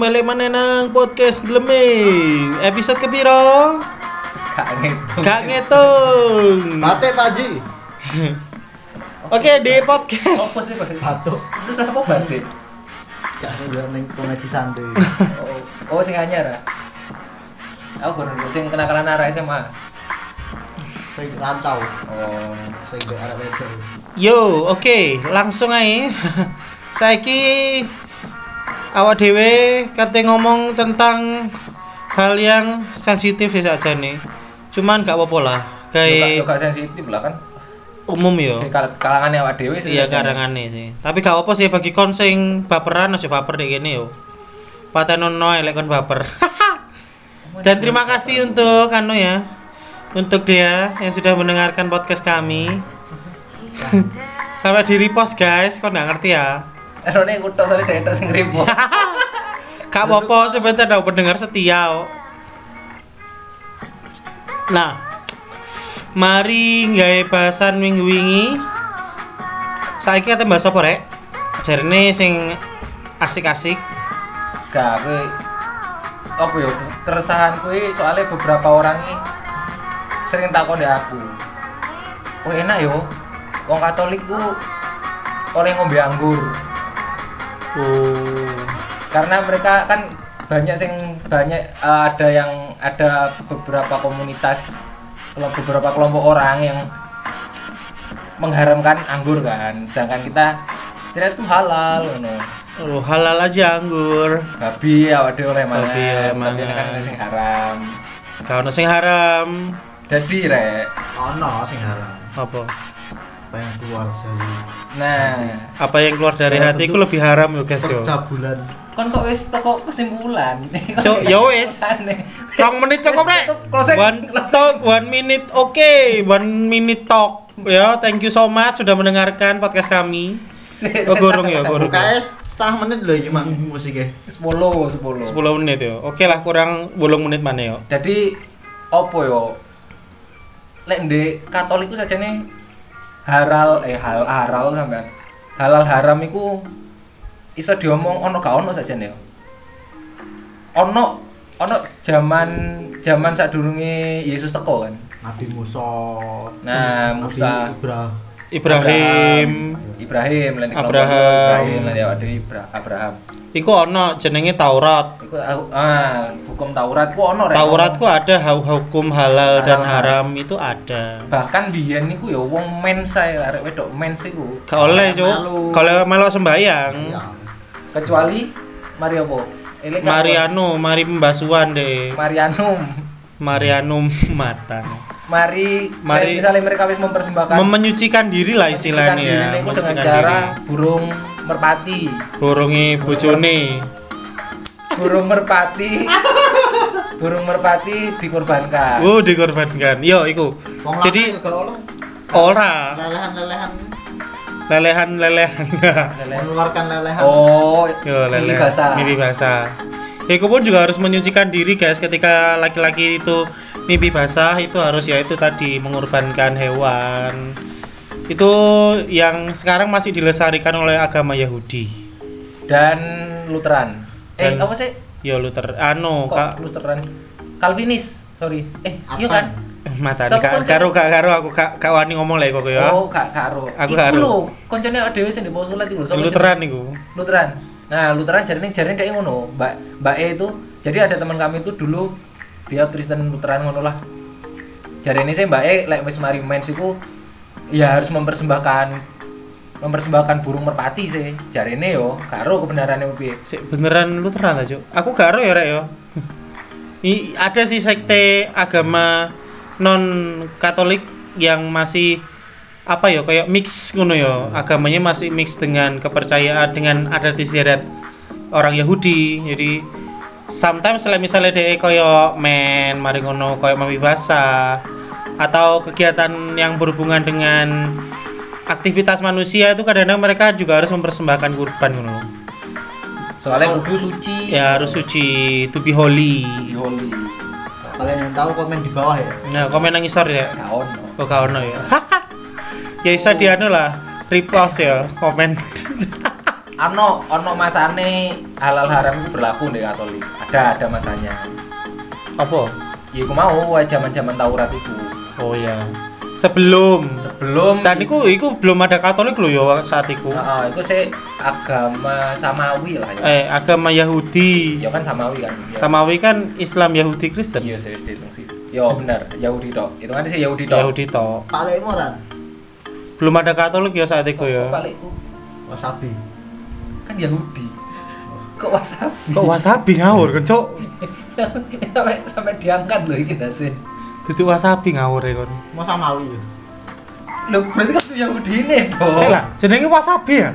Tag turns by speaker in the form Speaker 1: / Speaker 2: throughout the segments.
Speaker 1: balik mana nang podcast Leme Episode kepiro?
Speaker 2: Gak ngitung.
Speaker 1: Gak ngitung
Speaker 3: Mate Pak Ji.
Speaker 1: Oke di podcast
Speaker 2: Apa sih Pak?
Speaker 3: Batuk.
Speaker 2: Terus apa batik?
Speaker 3: Gak ada ning komedi santai.
Speaker 2: Oh, oh sing anyar ya. Aku kurang sing kenakalan arah SMA.
Speaker 3: Sing rantau,
Speaker 2: Oh.
Speaker 3: sing wedok.
Speaker 1: Yo oke langsung aja Saiki awak dewe kate ngomong tentang hal yang sensitif ya saja nih Cuman gak apa-apa lah Kayak
Speaker 2: gak sensitif lah kan.
Speaker 1: umum yo
Speaker 2: kal- kalangan awak dhewe sih.
Speaker 1: Iya karangane sih. Tapi gak apa sih bagi kon sing baperan aja baper deh gini yo. Patenono elek kon baper. Dan terima kasih untuk anu ya. Untuk dia yang sudah mendengarkan podcast kami. Sampai di repost guys, kok nggak ngerti ya?
Speaker 2: Erone kutok dhek tok sing ribu.
Speaker 1: Kak Popo sebentar ada pendengar setia. kok. Nah, mari nggawe bahasan minggu wingi. Saiki kate bahas apa rek? Jarine sing asik-asik.
Speaker 2: Gak kowe apa yo keresahan kuwi soalnya beberapa orang ini sering takon di aku. Oh enak yo. Wong Katolik ku oleh ngombe anggur.
Speaker 1: Oh.
Speaker 2: karena mereka kan banyak sing banyak eh, ada yang ada beberapa komunitas beberapa kelompok orang yang mengharamkan anggur kan sedangkan kita tidak itu halal ngono
Speaker 1: Oh, halal aja anggur.
Speaker 2: babi awak dhewe oleh mangan
Speaker 1: Babi oleh
Speaker 2: tapi kan sing haram
Speaker 1: ono sing haram.
Speaker 2: jadi rek
Speaker 3: Ono sing haram.
Speaker 1: Apa?
Speaker 3: Apa yang keluar dari
Speaker 2: nah
Speaker 1: Apa yang keluar dari hati ku lebih haram yo guys yo.
Speaker 3: percabulan.
Speaker 2: kon kok wis teko kesimpulan
Speaker 1: Cuk, ya wis. Rong menit cukup rek. One talk, one minute. Oke, one minute talk. Ya, thank you so much sudah mendengarkan podcast kami. Oh, gorong ya, gorong.
Speaker 3: UKS setengah menit iki mang musiknya.
Speaker 2: 10 10
Speaker 1: 10 menit ya. Oke lah kurang 10 menit mana ya.
Speaker 2: jadi opo yo lek ndek katolik ku sajane halal eh hal halal sampean halal haram iku iso diomong ono gak ono sajane yo ono ono zaman zaman sadurunge Yesus teko kan
Speaker 3: Nabi Musa.
Speaker 2: Nah,
Speaker 3: Nabi
Speaker 2: Musa.
Speaker 3: Ibrahim.
Speaker 1: Ibrahim.
Speaker 2: Ibrahim lan
Speaker 1: Abraham.
Speaker 2: Ibrahim lan Abraham
Speaker 1: Iku ono jenenge Taurat.
Speaker 2: iku ah hukum Taurat ku ono rek
Speaker 1: Taurat ku ada hu- hukum halal dan
Speaker 2: Halal.
Speaker 1: haram itu ada.
Speaker 2: bahkan biyen niku ya wong mens ae arek wedok mens iku
Speaker 1: Gak oleh, Cuk. Kalau melok sembayang.
Speaker 3: Ya.
Speaker 2: kecuali mari apa
Speaker 1: Mariano, mari pembasuhan deh.
Speaker 2: Marianum
Speaker 1: Marianum mata.
Speaker 2: Mari
Speaker 1: Mari-
Speaker 2: misalnya mereka wis mempersembahkan
Speaker 1: Memenyucikan diri lah istilahnya
Speaker 2: diri
Speaker 1: ya.
Speaker 2: dengan
Speaker 1: Menyucikan
Speaker 2: cara
Speaker 1: diri.
Speaker 2: burung merpati
Speaker 1: Borongi bojone.
Speaker 2: burung merpati burung merpati dikorbankan
Speaker 1: Oh, dikorbankan. Yo, iku.
Speaker 3: Wong
Speaker 1: Jadi ora
Speaker 3: lelehan-lelehan
Speaker 1: lelehan-lelehan.
Speaker 2: Lele.
Speaker 3: mengeluarkan lelehan.
Speaker 2: oh
Speaker 1: Yo,
Speaker 2: milih
Speaker 1: lele.
Speaker 2: basah
Speaker 1: Mimpi basah. Iku pun juga harus menyucikan diri guys. Ketika laki-laki itu mimpi basah itu harus ya itu tadi mengorbankan hewan. Itu yang sekarang masih dilestarikan oleh agama Yahudi.
Speaker 2: dan Lutheran. Eh
Speaker 1: Dan-
Speaker 2: apa sih?
Speaker 1: Yo Luther. Anu
Speaker 2: kok
Speaker 1: kak.
Speaker 2: Lutheran? Calvinis sorry. Eh iya kan?
Speaker 1: Mata
Speaker 2: Siapa
Speaker 1: kak.
Speaker 2: kan
Speaker 1: karo kak karo. Aku kak kak wani ngomong lah kok ya.
Speaker 2: oh kak karo.
Speaker 1: Aku
Speaker 2: iku
Speaker 1: karo.
Speaker 2: lho koncone dhewe sing di postulat iku lho.
Speaker 1: Lutheran niku.
Speaker 2: Lutheran. Nah, Lutheran jarine jarine kayak ngono. Mbak Mbak E itu jadi ada teman kami itu dulu dia Kristen Lutheran ngono lah. Jarine sih Mbak E lek wis mari mens iku ya harus mempersembahkan mempersembahkan burung merpati sih. Jarine yo karo kebenarannya piye.
Speaker 1: Sik beneran Lutheran aja. Aku karo ya rek ya. I, ada sih sekte agama non Katolik yang masih apa ya kayak mix ngono ya. Agamanya masih mix dengan kepercayaan dengan adat istiadat orang Yahudi. Jadi sometimes lah misalnya dia kayak men mari ngono kayak mami basah atau kegiatan yang berhubungan dengan aktivitas manusia itu kadang-kadang mereka juga harus mempersembahkan kurban ngono.
Speaker 2: Soalnya kudu suci.
Speaker 1: Ya harus suci, to be holy.
Speaker 2: Holy.
Speaker 3: Kalian yang tahu komen di bawah ya.
Speaker 1: Nah, komen nang isor ya.
Speaker 2: Gak ono.
Speaker 1: Oh, ya. ya bisa di anu lah, repost ya, komen.
Speaker 2: ano ono masane halal haram itu berlaku di Katolik. Ada ada masanya.
Speaker 1: Apa?
Speaker 2: Ya aku mau zaman-zaman Taurat itu.
Speaker 1: Oh ya. Sebelum
Speaker 2: Sebelum
Speaker 1: dan iku iku belum ada Katolik loh ya saat iku.
Speaker 2: Heeh, itu sih agama samawi lah ya.
Speaker 1: Eh agama Yahudi.
Speaker 2: Ya kan samawi kan. Ya.
Speaker 1: Samawi kan Islam Yahudi Kristen.
Speaker 2: Iya sih dihitung sih. Ya benar, Yahudi tok. Itu kan sih Yahudi tok.
Speaker 1: Yahudi toh.
Speaker 3: Pak Lekmu Ran.
Speaker 1: Belum ada Katolik ya saat itu ya.
Speaker 2: Balikku
Speaker 3: Wasabi.
Speaker 2: kan Yahudi. Kok wasabi?
Speaker 1: Kok wasabi ngawur kan, Cok?
Speaker 2: sampai sampai diangkat loh ini sih.
Speaker 1: Duduk wasabi ngawur ya kon.
Speaker 3: Mau samawi ya.
Speaker 2: Loh, berarti kan Yahudi ini dong.
Speaker 1: Sik lah, jenenge wasabi ya?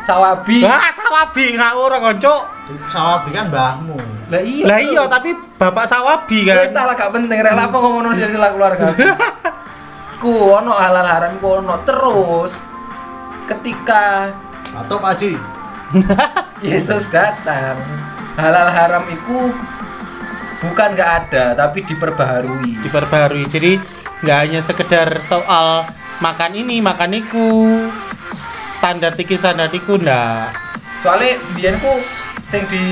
Speaker 2: Sawabi.
Speaker 1: Wah, sawabi ngawur kon, Cok.
Speaker 3: Sawabi kan mbahmu.
Speaker 2: Lah iya.
Speaker 1: Lah iya, tapi bapak sawabi
Speaker 2: Wis
Speaker 1: kan.
Speaker 2: tak lah gak penting rek apa ngomong silsilah keluarga. ku ono halal haram ku ono terus ketika
Speaker 3: Atau Pak Haji.
Speaker 2: Yesus datang halal haram itu bukan nggak ada tapi diperbaharui
Speaker 1: Diperbarui. Jadi nggak hanya sekedar soal makan ini, makan iku, standar iki standar iku ndak.
Speaker 2: soalnya biyen ku sing di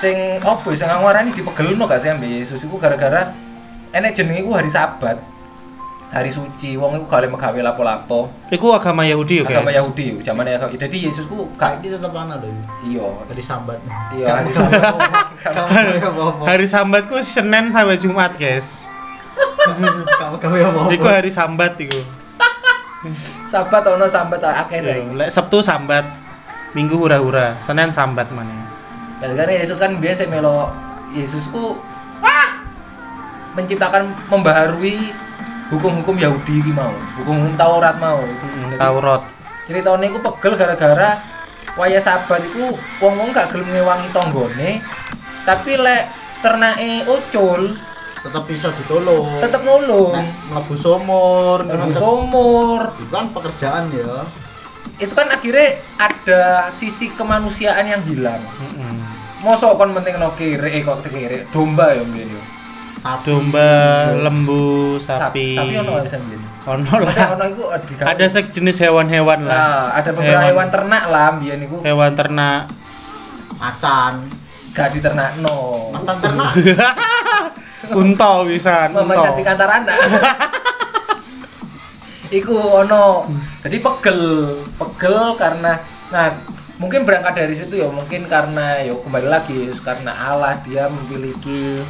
Speaker 2: sing opo ya, sing ngarani dipegelno gak sih ambek Yesus iku gara-gara enek jenenge ku hari Sabat hari suci wong iku gale megawe lapo-lapo
Speaker 1: Iku agama Yahudi ya, guys.
Speaker 2: agama Yahudi yo zaman jadi Yesus ku gak
Speaker 3: Saiki tetep ana lho.
Speaker 2: iya
Speaker 3: Dari sambat.
Speaker 2: iya hari
Speaker 3: apa-apa.
Speaker 1: Hari sambatku Senin sampai Jumat, guys.
Speaker 3: Kamu kamu apa-apa.
Speaker 1: Iku hari sambat iku.
Speaker 2: Sabat ono sambat akeh saiki
Speaker 1: Lek Sabtu sambat, Minggu hura-hura, Senin sambat mana?
Speaker 2: Gara-gara Yesus kan biasa melo Yesus ku menciptakan membaharui hukum-hukum Yahudi iki mau, hukum-hukum Taurat mau. Jadi,
Speaker 1: Taurat.
Speaker 2: Ceritane iku pegel gara-gara waya sabat iku wong-wong gak gelem ngewangi tanggane. Tapi lek ternake ucul
Speaker 3: Tetep bisa ditolong.
Speaker 2: tetep nulung.
Speaker 3: Nek mlebu sumur,
Speaker 2: Mlebu sumur.
Speaker 3: Itu kan pekerjaan ya.
Speaker 2: Itu kan akhirnya ada sisi kemanusiaan yang hilang.
Speaker 1: Mm-mm.
Speaker 2: Mosok kon penting no kiri, eh kok kiri, domba ya mbiyen yo.
Speaker 3: Sapi.
Speaker 1: Domba, lembu, sapi.
Speaker 2: Sapi ono bisa mbiyen.
Speaker 1: Ono
Speaker 2: Ada
Speaker 1: lah.
Speaker 2: ono iku di
Speaker 1: Ada sejenis hewan-hewan lah.
Speaker 2: Nah, ada beberapa hewan, ternak lah mbiyen iku
Speaker 1: Hewan ternak.
Speaker 3: Macan.
Speaker 2: gak diternakno.
Speaker 3: Macan ternak.
Speaker 1: Unta bisa,
Speaker 2: Mama
Speaker 1: unta.
Speaker 2: cantik antar anak. iku ono. Jadi pegel, pegel karena nah mungkin berangkat dari situ ya mungkin karena ya kembali lagi karena Allah dia memiliki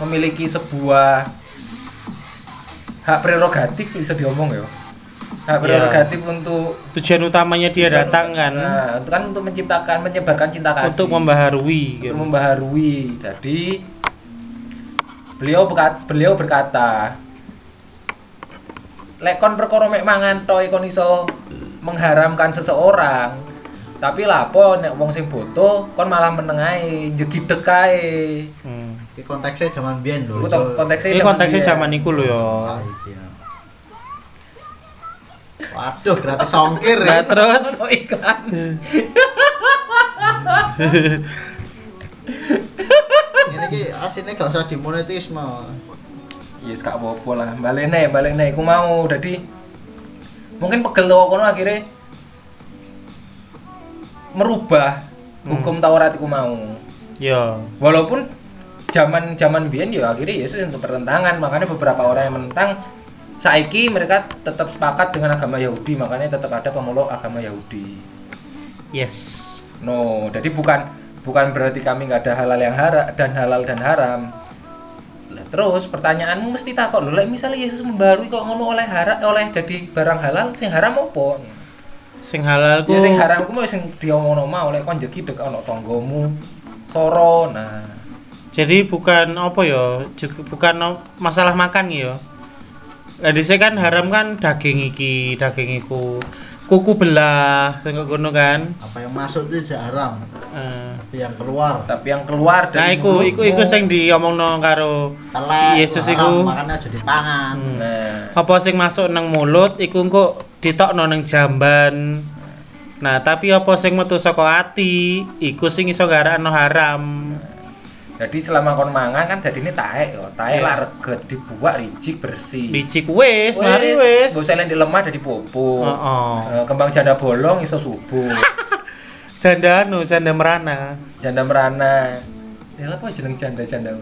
Speaker 2: memiliki sebuah hak prerogatif bisa diomong ya hak
Speaker 1: Iya.
Speaker 2: prerogatif untuk
Speaker 1: Tujuan utamanya dia
Speaker 2: Tujuan-
Speaker 1: datang kan
Speaker 2: Nah, itu kan untuk menciptakan, menyebarkan cinta kasih.
Speaker 1: untuk membaharui
Speaker 2: Untuk
Speaker 1: gitu.
Speaker 2: membaharui. Jadi beliau berkata, beliau berkata, lek kon perkara mek mangan toy kon iso mengharamkan seseorang. Tapi lapo nek wong sing boto kon malah meneng ae, jegidek ae.
Speaker 1: Hmm.
Speaker 3: Iki konteksnya zaman biyen lho.
Speaker 2: Iku konteksnya
Speaker 1: Ini
Speaker 2: zaman
Speaker 1: konteksnya zaman iku lho ya.
Speaker 3: Waduh, gratis ongkir
Speaker 1: Nah,
Speaker 3: ya.
Speaker 1: terus
Speaker 2: Ono iklan.
Speaker 3: Ini ki asine gak usah dimonetisme.
Speaker 2: Yes, gak apa-apa lah. Balik nih, balik nih. Aku mau. Jadi mungkin pegel toko kono akhirnya merubah hukum Taurat iku mau.
Speaker 1: ya
Speaker 2: Walaupun zaman zaman biyen ya akhirnya Yesus untuk pertentangan, makanya beberapa orang yang menentang saiki mereka tetap sepakat dengan agama Yahudi, makanya tetap ada pemeluk agama Yahudi.
Speaker 1: yes.
Speaker 2: No, jadi bukan bukan berarti kami nggak ada halal yang haram dan halal dan haram. Lah, terus pertanyaanmu mesti takut lho, misalnya Yesus membarui kok ngono oleh haram oleh jadi barang halal, sing haram apa?
Speaker 1: Sing halal ku
Speaker 2: Ya sing haram ku mau sing diomongno mau oleh kon jegi dek ana tanggamu. Soro. Nah,
Speaker 1: jadi bukan apa ya juga bukan masalah makan ya. Lah dhisik kan haram kan daging iki daging iku. Kuku belah kok ngono kan.
Speaker 3: Apa yang masuk itu tidak haram,
Speaker 1: Eh.
Speaker 3: tapi yang keluar.
Speaker 2: Tapi yang keluar
Speaker 1: nah
Speaker 2: dari
Speaker 1: iku iku iku
Speaker 2: mulutmu-
Speaker 1: sing diomongno karo
Speaker 3: telek.
Speaker 1: Yesus iku-
Speaker 3: makanya aja dipangan.
Speaker 1: Hmm.
Speaker 2: Nah,
Speaker 1: apa sing masuk nang mulut iku engko ditokno nang jamban. Nah tapi apa sing metu saka ati iku sing iso garakno haram
Speaker 2: jadi selama kon mangan kan jadi ini taek yo, taek
Speaker 1: Iya.
Speaker 2: lah reget dibuat rijik bersih.
Speaker 1: licik wis mari wis
Speaker 2: Gak usah di lemah dari popo.
Speaker 1: Heeh.
Speaker 2: Eh, kembang janda bolong iso subuh.
Speaker 1: janda anu janda merana
Speaker 2: janda merana ya apa jeneng janda janda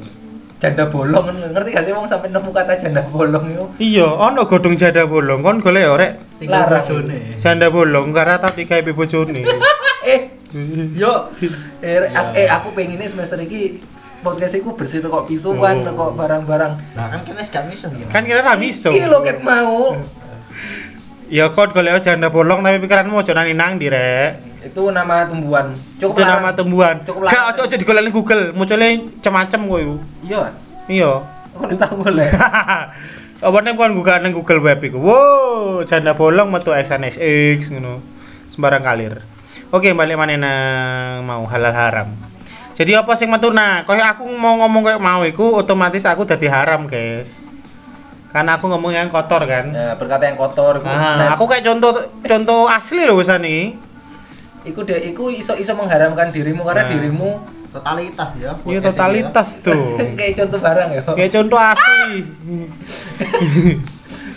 Speaker 2: janda bolong ngerti gak sih wong sampai nemu kata janda bolong itu
Speaker 1: iya ono godong janda bolong kon golek ya rek
Speaker 3: tinggal
Speaker 2: Larang.
Speaker 3: bojone
Speaker 1: janda bolong karena tapi kayak bojone
Speaker 2: eh
Speaker 3: yo
Speaker 2: eh,
Speaker 3: Ya.
Speaker 2: ak- eh aku pengen semester ini podcast iku bersih teko pisuan
Speaker 1: Oh.
Speaker 2: teko barang-barang.
Speaker 3: Nah kan kene gak miso ya.
Speaker 1: Kan kira ra bisa
Speaker 2: iki lho ket mau.
Speaker 1: Ya kon golek janda bolong tapi pikiranmu ojo nang nang di rek
Speaker 2: itu nama tumbuhan. Cukup
Speaker 1: itu nama tumbuhan.
Speaker 2: Cukup
Speaker 1: gak
Speaker 2: larang.
Speaker 1: ojo ojo digolek ning Google munculnya macam-macam koyo
Speaker 2: iya.
Speaker 1: Iya.
Speaker 2: Aku udah tahu boleh?
Speaker 1: Apa nih kan buka nang Google Web iku? Wow janda bolong metu XNXX ngono. Sembarang kalir. Oke balik mana nang mau halal haram jadi apa sing metu nah koyo aku mau ngomong kayak mau iku otomatis aku dadi haram guys. Karena aku ngomong yang kotor kan?
Speaker 2: Nah berkata yang kotor
Speaker 1: Ah,
Speaker 2: nah,
Speaker 1: aku kayak contoh contoh asli loh wisan nih
Speaker 2: iku deh iku iso iso mengharamkan dirimu karena
Speaker 1: Nah.
Speaker 2: dirimu
Speaker 3: totalitas ya
Speaker 1: iya
Speaker 3: podcast
Speaker 1: totalitas tuh.
Speaker 2: Kayak contoh barang ya.
Speaker 1: Kayak contoh asli.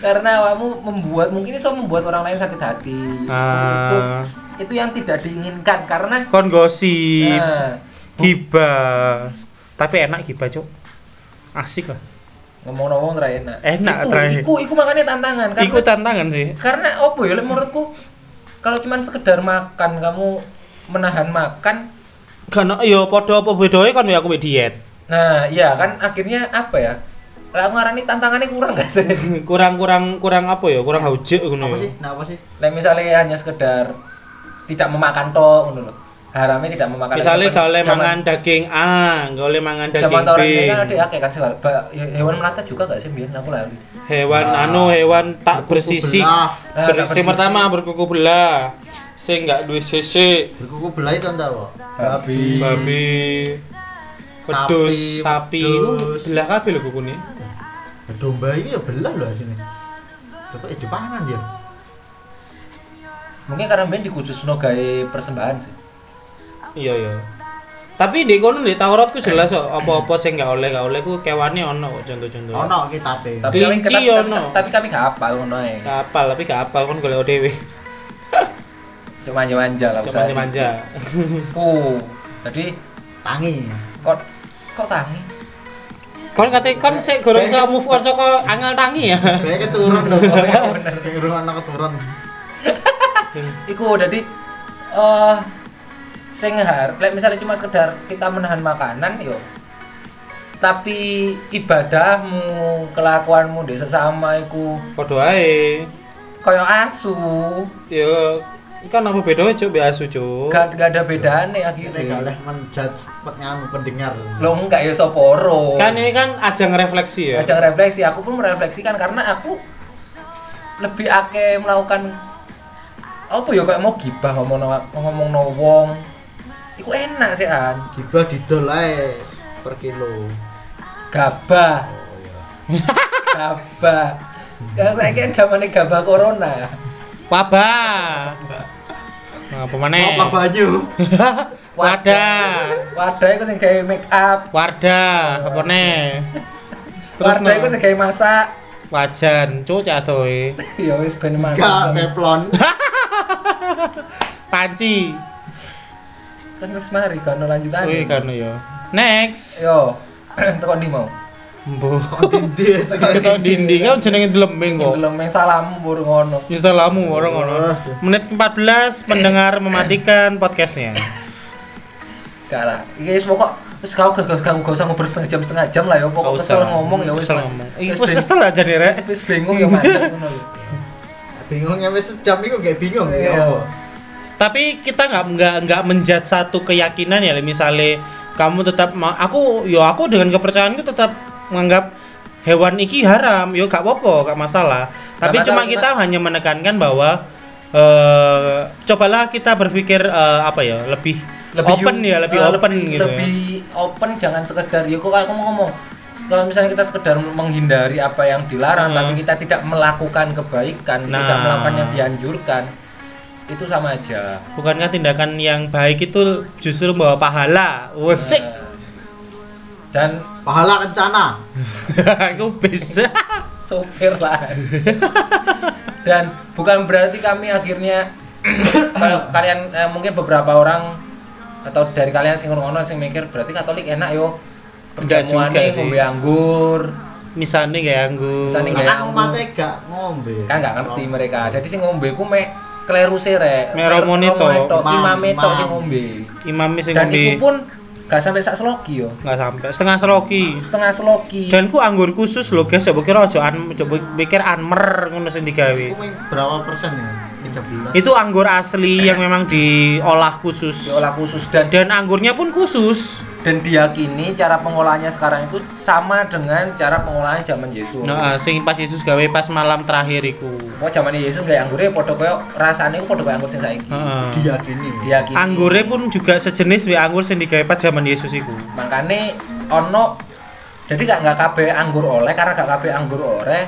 Speaker 2: Karena kamu membuat mungkin iso membuat orang lain sakit hati. Itu
Speaker 1: Ah.
Speaker 2: itu yang tidak diinginkan karena
Speaker 1: kon gosip.
Speaker 2: Nah,
Speaker 1: gibah tapi enak gibah cok asik lah.
Speaker 2: Ngomong ngomong terakhir enak.
Speaker 1: Enak
Speaker 2: itu,
Speaker 1: terakhir.
Speaker 2: iku iku makanya tantangan karena
Speaker 1: ikut tantangan sih.
Speaker 2: Karena apa ya menurutku kalau cuman sekedar makan kamu menahan makan
Speaker 1: karena yo podo apa bedonya kan ya aku diet.
Speaker 2: Nah iya kan akhirnya apa ya? Lah aku ngarani tantangannya kurang gak sih?
Speaker 1: Kurang kurang kurang apa ya? Kurang haujek ngono
Speaker 3: apa
Speaker 1: ya.
Speaker 3: sih? Nah apa sih?
Speaker 2: Lek misalnya hanya sekedar tidak memakan tok ngono lho. Haramnya tidak memakan.
Speaker 1: misalnya gak oleh mangan daging. A gak oleh mangan daging B.
Speaker 2: tahun ini kan ada akeh kan sih. Ba- hewan melata juga gak sih biar aku lari.
Speaker 1: hewan
Speaker 3: Ah.
Speaker 1: anu hewan tak
Speaker 3: belah.
Speaker 2: Nah,
Speaker 1: Ber- pertama berkuku belah. Sing gak duwe sisik
Speaker 3: berkuku belah itu entah apa
Speaker 2: Babi.
Speaker 1: babi. Wedhus
Speaker 3: Sapi,
Speaker 1: sapi belah kabeh lho kukune.
Speaker 3: Domba ini ya belah loh sini Coba ya dipangan ya?
Speaker 2: Mungkin karena ben dikhususno gawe persembahan sih.
Speaker 1: Iya iya tapi di kono di Taurat ku jelas kok apa-apa sing gak oleh gak oleh ku kewane ono kok contoh-contoh
Speaker 3: ono kita pe
Speaker 2: Tapi kami tapi, tapi,
Speaker 1: ono.
Speaker 2: tapi kami gak hafal ngono ae.
Speaker 1: Gak apal tapi gak apal kon golek dhewe
Speaker 2: Cuma manja-manja lah
Speaker 1: cuma manja
Speaker 2: Ku. Jadi
Speaker 3: tangi
Speaker 2: kok kok tangi?
Speaker 1: kon kate kon sik gorong iso move on saka angel tangi ya
Speaker 3: kayak keturun dong
Speaker 2: Oh, iya, bener.
Speaker 3: rumah anak keturun
Speaker 2: Iku jadi eh sing har, lek misalnya cuma sekedar kita menahan makanan yo. Tapi ibadahmu, kelakuanmu di sesama iku
Speaker 1: padha ae
Speaker 2: kaya asu.
Speaker 1: yo kan apa bedanya cuk biasa cuk
Speaker 2: Gak, gak ada bedane
Speaker 3: ini gak
Speaker 2: akhirnya.
Speaker 3: oleh menjudge penyanyi pendengar
Speaker 2: Lo enggak ya soporo.
Speaker 1: kan ini kan ajang refleksi ya
Speaker 2: Ajang refleksi, aku pun merefleksikan karena aku lebih akeh melakukan apa ya kayak mau gibah ngomong ngomong no wong. Iku enak sih an.
Speaker 3: gibah didol ae per kilo
Speaker 2: Gabah.
Speaker 3: oh iya
Speaker 2: Gabah. Kalau saya kan zamannya gabah corona.
Speaker 1: wabah apa maneh
Speaker 3: apa banyu
Speaker 1: wadah
Speaker 2: Wadah itu sing gawe make up.
Speaker 1: wardah apa nih terus
Speaker 2: Wadah itu sing gawe masak.
Speaker 1: wajan cuk catoe
Speaker 2: Ya wis ben
Speaker 3: gak
Speaker 2: masak.
Speaker 3: teflon
Speaker 1: panci
Speaker 2: Kan wis mari kan lanjutan.
Speaker 1: wih kan ya next
Speaker 2: Yo. Tekan di mau.
Speaker 1: Mbuh.
Speaker 3: tindi
Speaker 1: Kita dinding kan jenenge delembing kok.
Speaker 2: Belum yang salam buru ngono.
Speaker 1: Ya salamu orang ngono. Menit 14 pendengar mematikan podcastnya.
Speaker 2: Gak lah. Iki wis pokok wis kau gak gak gak usah ngobrol setengah jam setengah jam lah ya pokok kesel ngomong ya wis.
Speaker 1: Kesel ngomong. Iki
Speaker 2: Wis
Speaker 1: kesel aja nih, Rek.
Speaker 2: wis- bingung ya mandek ngono lho.
Speaker 3: bingungnya wis sejam itu kayak bingung
Speaker 2: Iya.
Speaker 3: ya apa
Speaker 1: Tapi kita nggak nggak nggak menjat satu keyakinan ya, misalnya kamu tetap aku yo aku dengan kepercayaanku tetap menganggap hewan iki haram, yo gak apa-apa, gak masalah. Tapi cuma
Speaker 2: kita-
Speaker 1: kita hanya menekankan bahwa eh cobalah kita berpikir eh, apa ya, lebih, open
Speaker 2: yu-
Speaker 1: ya, lebih
Speaker 2: eh,
Speaker 1: open
Speaker 2: lebih,
Speaker 1: gitu.
Speaker 2: Lebih open jangan sekedar ya kok aku mau ngomong kalau misalnya kita sekedar menghindari apa yang dilarang
Speaker 1: Hmm.
Speaker 2: tapi kita tidak melakukan kebaikan, tidak
Speaker 1: Nah.
Speaker 2: melakukan yang dianjurkan itu sama aja.
Speaker 1: Bukankah tindakan yang baik itu justru membawa pahala? Wesik.
Speaker 2: Dan
Speaker 3: pahala kencana
Speaker 1: Aku bisa.
Speaker 2: sopir lah dan bukan berarti kami akhirnya kalau kalian eh, mungkin beberapa orang atau dari kalian sing ngono sing mikir berarti Katolik enak yo perjamuan nih
Speaker 1: sih.
Speaker 2: ngombe anggur
Speaker 1: misalnya kayak anggur
Speaker 2: Misalnya
Speaker 3: Kan
Speaker 2: kayak
Speaker 3: umatnya gak ngombe.
Speaker 2: kan nggak ngerti mereka jadi sing ngombe ku mek kleruse rek.
Speaker 1: Mek romone tok.
Speaker 2: tok
Speaker 3: Imam,
Speaker 2: imame
Speaker 3: imam.
Speaker 2: sing ngombe.
Speaker 1: imamnya sing
Speaker 2: dan
Speaker 1: ngombe.
Speaker 2: itu pun gak sampai sak seloki yo.
Speaker 1: Nggak sampai setengah seloki.
Speaker 2: Setengah seloki.
Speaker 1: Dan ku anggur khusus loh guys. Coba kira aja an coba pikir anmer ngono sing digawe.
Speaker 3: Berapa persen ya? 13.
Speaker 1: itu anggur asli yang memang diolah khusus.
Speaker 2: Diolah khusus dan
Speaker 1: dan anggurnya pun khusus
Speaker 2: dan diyakini cara pengolahannya sekarang itu sama dengan cara pengolahan zaman Yesus.
Speaker 1: nah sing pas Yesus gawe pas malam terakhir iku
Speaker 2: Mau zaman Yesus kayak anggurnya podo koyo rasanya itu podo kayak anggur sing saiki.
Speaker 1: Heeh.
Speaker 3: Diyakini.
Speaker 2: Diyakini.
Speaker 1: anggurnya pun juga sejenis we anggur sing digawe pas zaman Yesus iku
Speaker 2: Makanya ono jadi gak nggak kabeh anggur oleh karena gak kabeh anggur oleh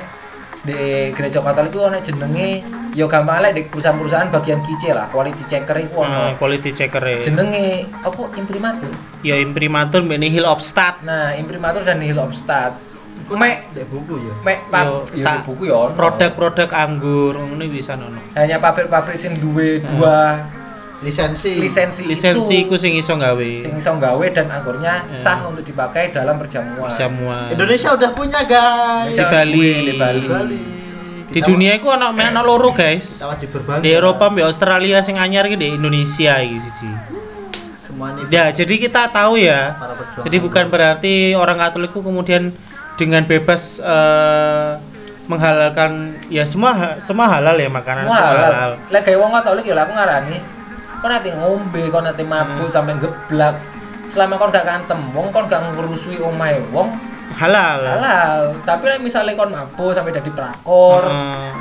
Speaker 2: di gereja Katolik itu ono jenenge yo gampang lek di perusahaan-perusahaan bagian kice lah quality checker itu
Speaker 1: Nah,
Speaker 2: ono
Speaker 1: quality checker
Speaker 2: jenenge apa imprimatur.
Speaker 1: ya imprimatur mbek nihil obstat
Speaker 2: Nah, imprimatur dan nihil obstat. Mek
Speaker 3: Dek buku ya.
Speaker 2: mek
Speaker 1: Yo,
Speaker 2: yo, di buku yo. ono.
Speaker 1: produk-produk anggur ngono bisa nono
Speaker 2: hanya pabrik-pabrik sing duwe
Speaker 1: Hmm.
Speaker 2: dua
Speaker 3: Lisensi.
Speaker 2: lisensi,
Speaker 1: lisensi
Speaker 2: itu
Speaker 1: iku sing iso gawe
Speaker 2: sing iso gawe dan anggurnya sah untuk dipakai dalam perjamuan.
Speaker 1: semua
Speaker 3: Indonesia udah punya guys.
Speaker 1: Di Bali.
Speaker 2: di Bali.
Speaker 3: Bali.
Speaker 1: Di
Speaker 3: Kita-
Speaker 1: dunia iku ana ana loro guys
Speaker 3: kita wajib berbangga.
Speaker 1: di Eropa mbek Australia sing anyar iki di Indonesia iki siji
Speaker 3: semua ini
Speaker 1: ya jadi kita tahu ya jadi bukan berarti orang Katolik itu kemudian dengan bebas eh, menghalalkan ya semua semua halal ya makanan
Speaker 2: Semua
Speaker 1: semua halal,
Speaker 2: halal. Lek gawe wong Katolik ya lah aku ngarani. Kon nanti ngombe, kon nanti mabuk
Speaker 1: Hmm.
Speaker 2: sampai geblak. Selama kon gak kantem wong, kon gak ngerusui omahe wong,
Speaker 1: halal
Speaker 2: halal. Tapi misalnya kon mabuk sampai dadi prakor,
Speaker 1: Heeh.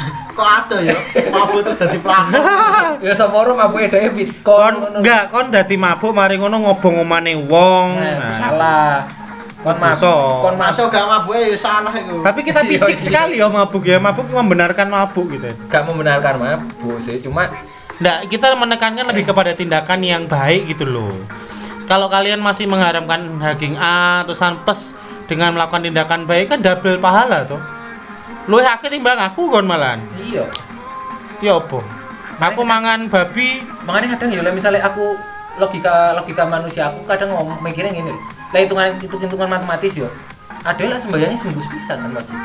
Speaker 3: kok ada ya mabuk terus jadi pelakon
Speaker 2: ya sapa ora mabuke dhewe
Speaker 1: kon
Speaker 2: bitcoin. ngono.
Speaker 1: enggak kon dadi mabuk mari ngono ngobong omane wong
Speaker 2: Nah, itu
Speaker 1: Nah.
Speaker 2: salah. Kon mabuk, kon
Speaker 3: masuk gak mabuk ya salah itu
Speaker 1: tapi kita
Speaker 2: Iya,
Speaker 1: picik
Speaker 2: iya.
Speaker 1: sekali ya mabuk ya mabuk membenarkan mabuk gitu
Speaker 2: gak membenarkan mabuk sih, cuma
Speaker 1: Nggak, kita menekankan lebih kepada tindakan yang baik gitu loh. Kalau kalian masih mengharamkan daging A terusan plus dengan melakukan tindakan baik kan double pahala tuh. Lu akeh timbang aku kon malan.
Speaker 2: iya.
Speaker 1: Ya apa? Aku mangan babi,
Speaker 2: makanya kadang ya misalnya aku logika logika manusia aku kadang ngomong mikirnya gini lah hitungan itu hitungan matematis yo ada lah sembayangnya seminggu sepisan kan wajib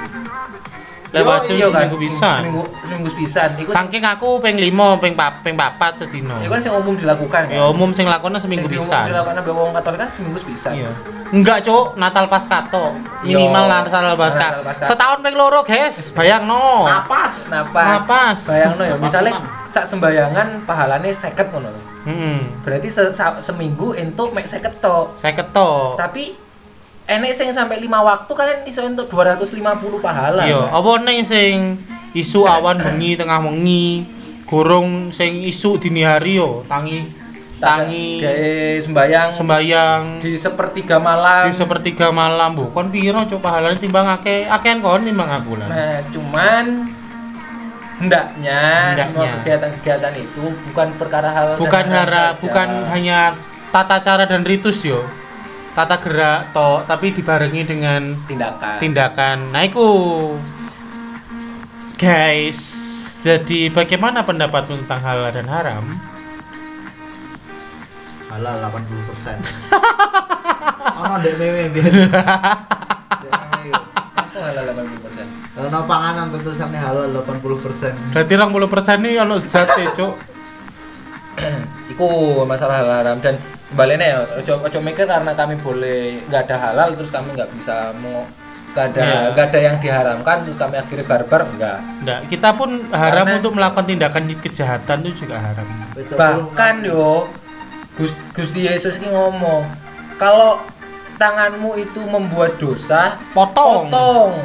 Speaker 1: lewat
Speaker 2: iya kan
Speaker 1: seminggu bisa.
Speaker 2: seminggu seminggu itu
Speaker 1: Saking aku ping 5, ping 4, ping 4 sedino.
Speaker 2: itu kan yang umum dilakukan kan
Speaker 1: Ya umum sing lakone seminggu
Speaker 2: Sing
Speaker 1: bisa.
Speaker 2: dilakukan sampai wong katolik kan seminggu sepisan
Speaker 1: Iya. Enggak, Cuk. Natal Paskato.
Speaker 2: Iya.
Speaker 1: Minimal Natal.
Speaker 2: Natal Paskah.
Speaker 1: Setahun ping loro, guys. Bayang no.
Speaker 3: napas
Speaker 2: napas
Speaker 1: Napas.
Speaker 2: bayang ya misalnya sak sembayangan pahalane seket ngono
Speaker 1: Heeh.
Speaker 2: berarti se- seminggu entuk mek seket tok
Speaker 1: Saya ketok.
Speaker 2: tapi enek sing sampai lima waktu kalian iso untuk 250 pahala.
Speaker 1: Iya, apa nih sing isu awan bengi tengah wengi, gorong sing isu dini hari yo, tangi tangi
Speaker 2: gawe sembayang
Speaker 1: sembayang
Speaker 2: di sepertiga malam.
Speaker 1: Di sepertiga malam bu. Kon piro coba halal timbang akeh akehan kon timbang aku lah.
Speaker 2: Nah cuman hendaknya, semua
Speaker 1: Hendaknya.
Speaker 2: kegiatan-kegiatan itu bukan perkara hal
Speaker 1: bukan hara bukan hanya tata cara dan ritus yo tata gerak toh tapi dibarengi dengan
Speaker 2: tindakan.
Speaker 1: tindakan. Nah guys jadi bagaimana pendapatmu tentang halal dan haram?
Speaker 3: Halal 80 persen. Oh dek mewe biasa
Speaker 2: halal 80%?
Speaker 3: kalau panganan tulisannya halal 80 persen.
Speaker 1: Berarti 60 persen ini kalau zat ya cuk.
Speaker 2: Iku masalah haram dan kembali nih, ojo ojo mikir karena kami boleh nggak ada halal terus kami nggak bisa mau nggak ada
Speaker 1: Iya.
Speaker 2: nggak ada yang diharamkan terus kami akhirnya barbar enggak.
Speaker 1: Enggak, kita pun haram
Speaker 2: Karena-
Speaker 1: untuk melakukan tindakan kejahatan itu juga haram.
Speaker 2: Bahkan yo Gus- Gusti Yesus ini ngomong kalau tanganmu itu membuat dosa,
Speaker 1: Potong.
Speaker 2: potong.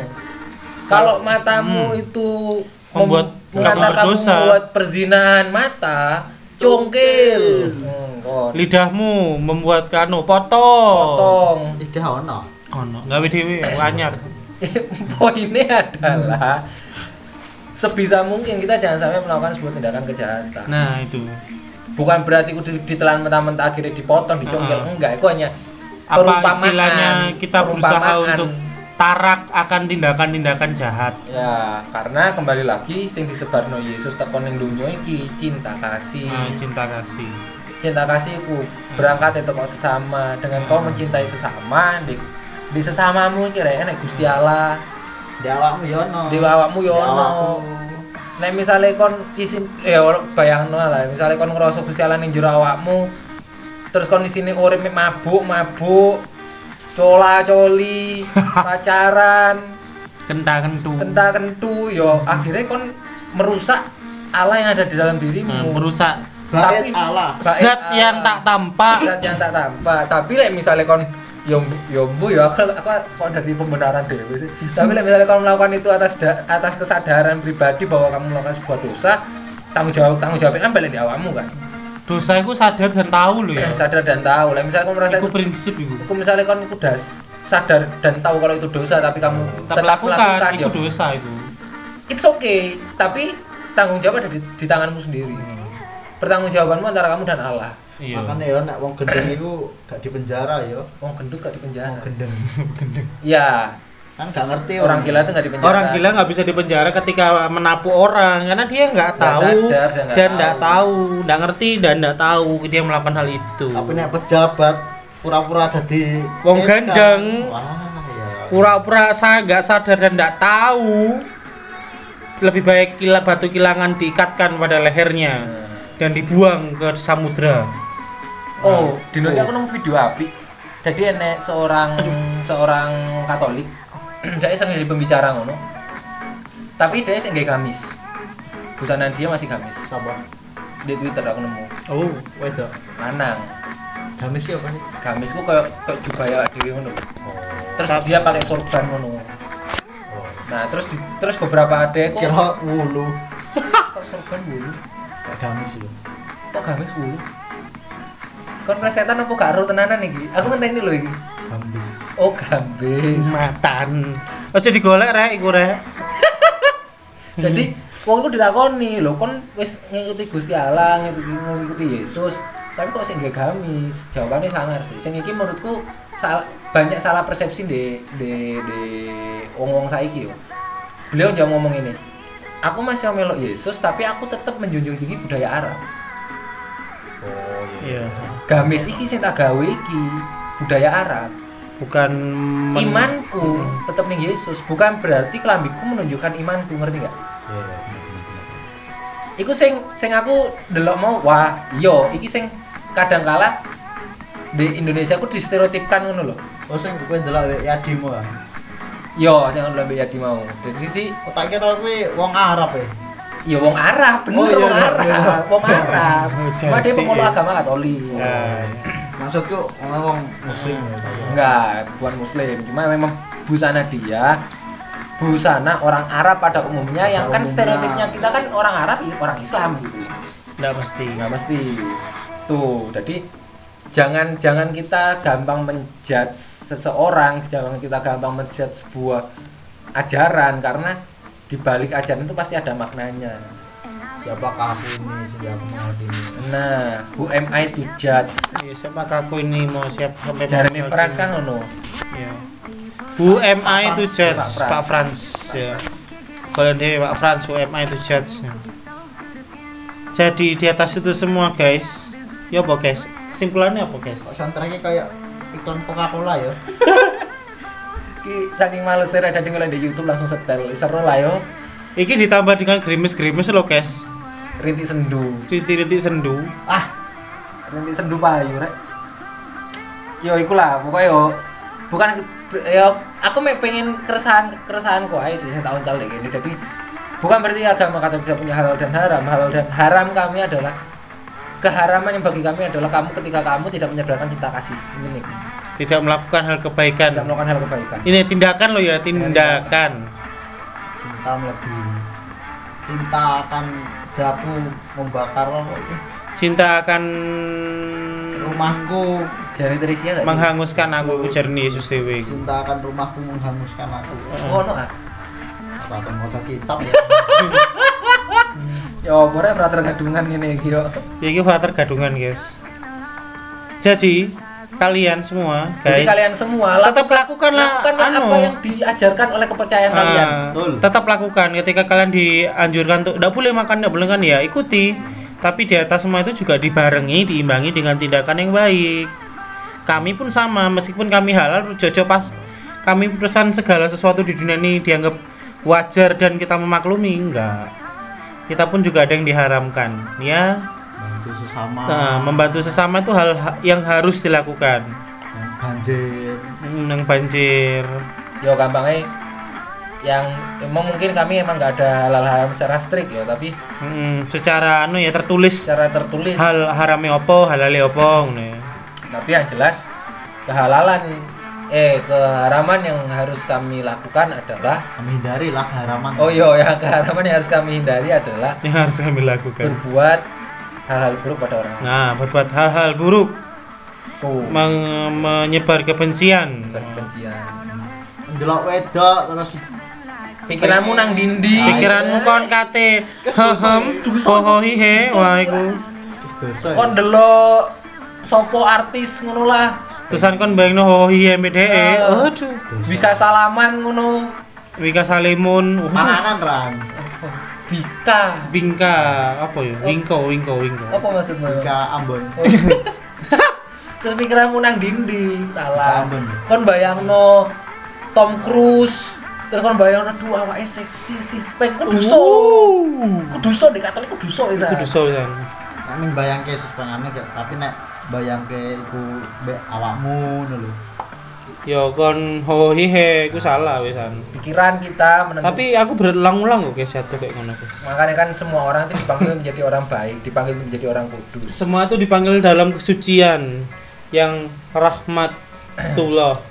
Speaker 2: Kalau matamu
Speaker 1: Hmm.
Speaker 2: itu
Speaker 1: Membuat-
Speaker 2: mem- mengantarkan
Speaker 1: berdosa.
Speaker 2: membuat perzinahan mata, congkil. Hmm, kon.
Speaker 1: Lidahmu membuat kanu potong.
Speaker 2: potong.
Speaker 3: tidak ono
Speaker 1: Oh no, gawe dhewe anyar.
Speaker 2: Poinnya adalah sebisa mungkin kita jangan sampai melakukan sebuah tindakan kejahatan.
Speaker 1: Nah, itu.
Speaker 2: Bukan berarti kudu ditelan mentah-mentah akhirnya dipotong, dicongkel,
Speaker 1: Heeh.
Speaker 2: enggak, itu hanya
Speaker 1: Apa istilahnya kita berusaha untuk tarak akan tindakan-tindakan jahat.
Speaker 2: Ya, karena kembali lagi sing disebarno Yesus tekan ning donya iki cinta kasih.
Speaker 1: Nah, cinta kasih.
Speaker 2: Cinta kasih iku berangkat itu kok sesama dengan kau mencintai sesama di, di sesamamu iki rek enek Gusti Allah.
Speaker 3: Di awakmu yo ono.
Speaker 2: Di awakmu yo
Speaker 3: Di
Speaker 2: ono.
Speaker 3: awakmu.
Speaker 2: Nek misale kon isin ya bayangno lah, misale kon ngerasa Gusti Allah ning jero awakmu terus kon isine urip mabuk, mabuk, cola coli, pacaran,
Speaker 1: Kentang kentu.
Speaker 2: kenta kentu yo akhirnya kon merusak Allah yang ada di dalam
Speaker 1: Nah,
Speaker 2: dirimu.
Speaker 1: merusak
Speaker 3: Bait
Speaker 2: Tapi-
Speaker 3: Allah.
Speaker 1: Zat yang tak tampak.
Speaker 2: zat yang tak tampak tapi lek misalnya kon yo yo bu yo aku aku kok dari pembenaran deh tapi lek misalnya kon melakukan itu atas da- atas kesadaran pribadi bahwa kamu melakukan sebuah dosa tanggung jawab tanggung jawabnya kan balik di awakmu kan
Speaker 1: Dosa itu sadar dan tahu loh ya.
Speaker 2: sadar dan tahu lek misalnya kamu merasa
Speaker 1: Itu prinsip itu.
Speaker 2: itu misalnya kon udah sadar dan tahu kalau itu dosa tapi kamu
Speaker 1: Tak
Speaker 2: tetap
Speaker 1: lakukan,
Speaker 2: melakukan
Speaker 1: itu
Speaker 2: yo
Speaker 1: dosa itu.
Speaker 2: it's okay tapi tanggung jawab ada di, di tanganmu sendiri pertanggungjawabanmu antara kamu dan Allah
Speaker 1: Iya.
Speaker 3: Makanya yo nek wong gendeng iku gak di penjara yo.
Speaker 2: Wong gendut gak di penjara.
Speaker 3: Wong gendeng.
Speaker 2: Iya,
Speaker 3: Kan gak ngerti
Speaker 2: orang gila itu gak di penjara.
Speaker 1: Orang gila nggak bisa dipenjara ketika menapu orang karena dia nggak
Speaker 2: Nggak
Speaker 1: tahu
Speaker 2: sadar dan nggak tahu.
Speaker 1: tahu, nggak ngerti dan nggak tahu dia melakukan hal itu.
Speaker 3: Tapi nek pejabat pura-pura dadi
Speaker 1: Wong
Speaker 3: edan.
Speaker 1: gandeng.
Speaker 3: Wah, ya.
Speaker 1: Pura-pura saya nggak sadar dan nggak tahu. Lebih baik kila batu kilangan diikatkan pada lehernya
Speaker 2: Nah.
Speaker 1: Dan dibuang ke samudra.
Speaker 2: Oh, dino iki aku nemu video api. Jadi enek seorang seorang Katolik, dia sering jadi pembicara ngono. Tapi dia sing gamis. Busana dia masih gamis.
Speaker 3: Sapa?
Speaker 2: Di Twitter aku nemu.
Speaker 1: Oh,
Speaker 3: Wedok.
Speaker 2: Lanang.
Speaker 3: Gamis ya apa sih?
Speaker 2: Gamisku kayak kayak jubaya dhewe ngono. Terus
Speaker 1: Tapi-
Speaker 2: dia pakai sorban ngono. Nah, terus di, terus beberapa adek kok
Speaker 3: Kira wulu.
Speaker 2: kok sorban dulu.
Speaker 3: Gak gamis lho.
Speaker 2: Kok gamis dulu? Kon presetan apa gak ero tenanan iki? Aku ngenteni lho iki.
Speaker 3: Gamis.
Speaker 2: Oh, gambis.
Speaker 1: matan. Ojo digolek rek iku rek.
Speaker 2: Jadi wong iku ditakoni, lho kon wis ngikuti Gusti Allah, ngikuti, ngikuti Yesus, tapi kok sing nggak gamis? Jawabannya sangar sih. Sing iki menurutku sal- banyak salah persepsi di di di wong-wong saiki yo. Beliau jauh ngomong ini. Aku masih melok Yesus, tapi aku tetap menjunjung tinggi budaya Arab.
Speaker 3: Oh
Speaker 1: Iya.
Speaker 2: Gamis iki sing tak gawe iki budaya Arab.
Speaker 1: Bukan men-
Speaker 2: Imanku tetap ning Yesus, bukan berarti kelambiku menunjukkan imanku, ngerti nggak?
Speaker 3: Iya, iya.
Speaker 2: Iku sing sing aku delok mau wah iya iki sing kadang kala di Indonesia aku distereotipkan ngono lho.
Speaker 3: Oh sing kowe ndelok wek Yadimo ah.
Speaker 2: Yo sing lebih Yadi mau. Jadi di
Speaker 3: Oh tak kira kowe wong Arab ya.
Speaker 2: ya wong Arab, bener
Speaker 3: Oh, iya,
Speaker 2: wong
Speaker 3: iya,
Speaker 2: Arab,
Speaker 3: iya.
Speaker 2: wong Arab. Cuma dia
Speaker 1: jasi,
Speaker 2: pemeluk agama Katolik.
Speaker 1: Ya,
Speaker 3: Maksudku wong wong muslim.
Speaker 2: Enggak, bukan muslim. Cuma memang busana dia busana orang Arab pada umumnya yang kan stereotipnya kita kan orang Arab ya orang Islam gitu.
Speaker 1: Nggak mesti.
Speaker 2: nggak mesti tuh jadi jangan jangan kita gampang menjudge seseorang jangan kita gampang menjudge sebuah ajaran karena di balik ajaran itu pasti ada maknanya
Speaker 3: Siapakah aku ini siapa aku ini?
Speaker 2: nah who am I to judge
Speaker 1: Iya, siapa aku ini mau siap sampai
Speaker 2: Jeremy
Speaker 1: mau
Speaker 2: Franz kan ngono
Speaker 1: Iya. Who am I to judge?
Speaker 2: Pak Franz.
Speaker 1: Ya. Kalau dia Pak Franz, who am I to judge? Ya. Jadi di atas itu semua guys, ya guys? Simpulannya apa guys?
Speaker 3: Kok soundtracknya kayak iklan Coca-Cola ya?
Speaker 2: Ki saking males ada di di YouTube langsung setel seru lah yo
Speaker 1: Iki ditambah dengan gerimis-gerimis loh guys.
Speaker 2: rintik sendu
Speaker 1: Rintik-rintik sendu.
Speaker 3: Ah,
Speaker 2: rintik sendu payu rek yo iku lah pokoknya yo bukan yo aku mek pengen keresahan keresahanku aja sih saya tahun kali ini jadi bukan berarti agama kata tidak punya halal dan haram halal dan haram kami adalah keharaman yang bagi kami adalah kamu ketika kamu tidak menyederhanakan cinta kasih ini nih
Speaker 1: Tidak melakukan hal kebaikan.
Speaker 2: tidak melakukan hal kebaikan
Speaker 1: Ini tindakan lo ya, tindakan.
Speaker 3: cinta melebihi. Cinta akan dapu membakar apa itu?
Speaker 1: Cinta akan
Speaker 3: Rumahku,
Speaker 2: jari Trisia
Speaker 1: menghanguskan aku ujar Yesus dewe.
Speaker 3: cinta akan rumahku menghanguskan aku.
Speaker 2: oh no ah
Speaker 3: mau kitab ya.
Speaker 2: ya boleh pernah tergadungan gini iki yo
Speaker 1: Ya iki frater gadungan guys. Jadi kalian semua,
Speaker 2: Jadi
Speaker 1: guys.
Speaker 2: kalian semua
Speaker 1: tetap lakukanlah
Speaker 2: lakukanlah
Speaker 1: anu.
Speaker 2: apa yang diajarkan oleh kepercayaan kalian.
Speaker 1: Ah,
Speaker 3: Betul.
Speaker 1: tetap lakukan ketika kalian dianjurkan untuk tidak boleh makan tidak boleh kan ya ikuti tapi di atas semua itu juga dibarengi diimbangi dengan tindakan yang baik kami pun sama meskipun kami halal jojo pas kami pesan segala sesuatu di dunia ini dianggap wajar dan kita memaklumi enggak kita pun juga ada yang diharamkan. Ya.
Speaker 3: Bantu sesama.
Speaker 1: Nah, membantu sesama itu hal ha- yang harus dilakukan.
Speaker 3: Yang banjir.
Speaker 1: Hmm, yang banjir.
Speaker 2: Yo gampangnya yang emang mungkin kami emang nggak ada halal haram secara strict ya tapi
Speaker 1: Hmm, secara anu ya tertulis.
Speaker 2: Secara tertulis.
Speaker 1: Hal harame opo halale opo ya.
Speaker 2: tapi yang jelas kehalalan eh keharaman yang harus kami lakukan adalah
Speaker 3: kami hindari lah haraman
Speaker 2: oh iya yang keharaman yang harus kami hindari adalah
Speaker 1: yang harus kami lakukan.
Speaker 2: berbuat hal-hal buruk pada orang lain.
Speaker 1: Nah berbuat hal-hal buruk.
Speaker 2: Tuh,
Speaker 1: meng- menyebar kebencian.
Speaker 2: Kebencian.
Speaker 3: Delok wedok terus
Speaker 2: pikiranmu nang dindi.
Speaker 1: Pikiranmu kon kate hehem hohohi he wah iku.
Speaker 3: Wis dosa. Ya.
Speaker 2: kon delok sopo artis ngono lah
Speaker 1: terusan kon bayangno hohohi he mbede
Speaker 2: Ah.
Speaker 1: aduh.
Speaker 2: Bika salaman ngono.
Speaker 1: Wika Salimun. Uh,
Speaker 3: panganan ran.
Speaker 2: Bika
Speaker 1: Bingka apa ya? Wingko Wingko Wingko.
Speaker 2: Apa maksudmu
Speaker 3: ke Ambon.
Speaker 2: Terus pikiranmu nang dindi. Salah.
Speaker 3: Ambon.
Speaker 2: kon bayangno Tom Cruise terus kon bayangno duh awake seksi sispek ku duso ku duso di katolik ku duso isa
Speaker 1: Kudu sowan
Speaker 3: Nek ning bayangke tapi nek bayangke iku mbek awakmu ngono lho.
Speaker 1: Ya kon hohohi he iku salah wisan
Speaker 2: pikiran kita menentukan
Speaker 1: tapi aku berulang-ulang kok guys satu kayak ngono guys.
Speaker 2: Makanya kan semua orang itu dipanggil menjadi orang baik dipanggil menjadi orang kudus.
Speaker 1: Semua itu dipanggil dalam kesucian yang rahmatullah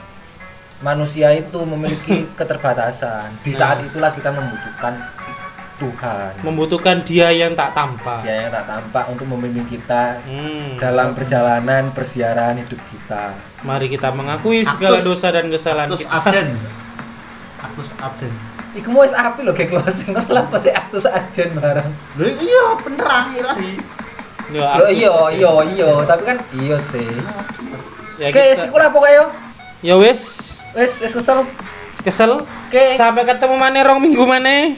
Speaker 2: manusia itu memiliki keterbatasan. Di saat itulah kita membutuhkan Tuhan
Speaker 1: membutuhkan dia yang tak tampak
Speaker 2: dia yang tak tampak untuk membimbing kita
Speaker 1: Hmm.
Speaker 2: dalam perjalanan persiaran hidup kita
Speaker 1: mari kita mengakui segala
Speaker 3: Aktus-
Speaker 1: dosa dan kesalahan
Speaker 3: Aktus
Speaker 1: kita
Speaker 3: ajen Aktus ajen
Speaker 2: Iku mau wis api lho kayak closing kok lah pasti aktus ajen bareng.
Speaker 3: lho iya beneran ilahi
Speaker 1: Ya,
Speaker 2: Yo
Speaker 1: aku-
Speaker 2: iya iya iya, tapi kan iya sih.
Speaker 1: ya,
Speaker 2: Oke,
Speaker 1: kita-
Speaker 2: siku lah pokoknya yo.
Speaker 1: ya wis
Speaker 2: Wis wis kesel.
Speaker 1: kesel
Speaker 2: Oke.
Speaker 1: sampai ketemu mana rong minggu mana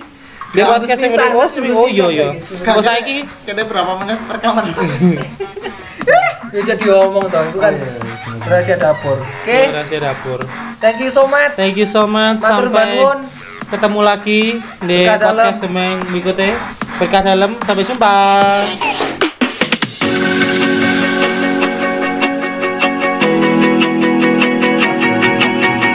Speaker 1: di
Speaker 3: Ya,
Speaker 1: podcast berikut. oh, iya iya
Speaker 2: gitu.
Speaker 1: oh saiki
Speaker 3: kene berapa menit rekaman
Speaker 2: Ya jadi omong toh, itu kan rahasia dapur. Oke,
Speaker 1: rahasia dapur
Speaker 2: thank you so much.
Speaker 1: thank you so much
Speaker 2: Matur
Speaker 1: sampai
Speaker 2: bangun.
Speaker 1: ketemu lagi di podcast yang berikutnya berkah dalam sampai jumpa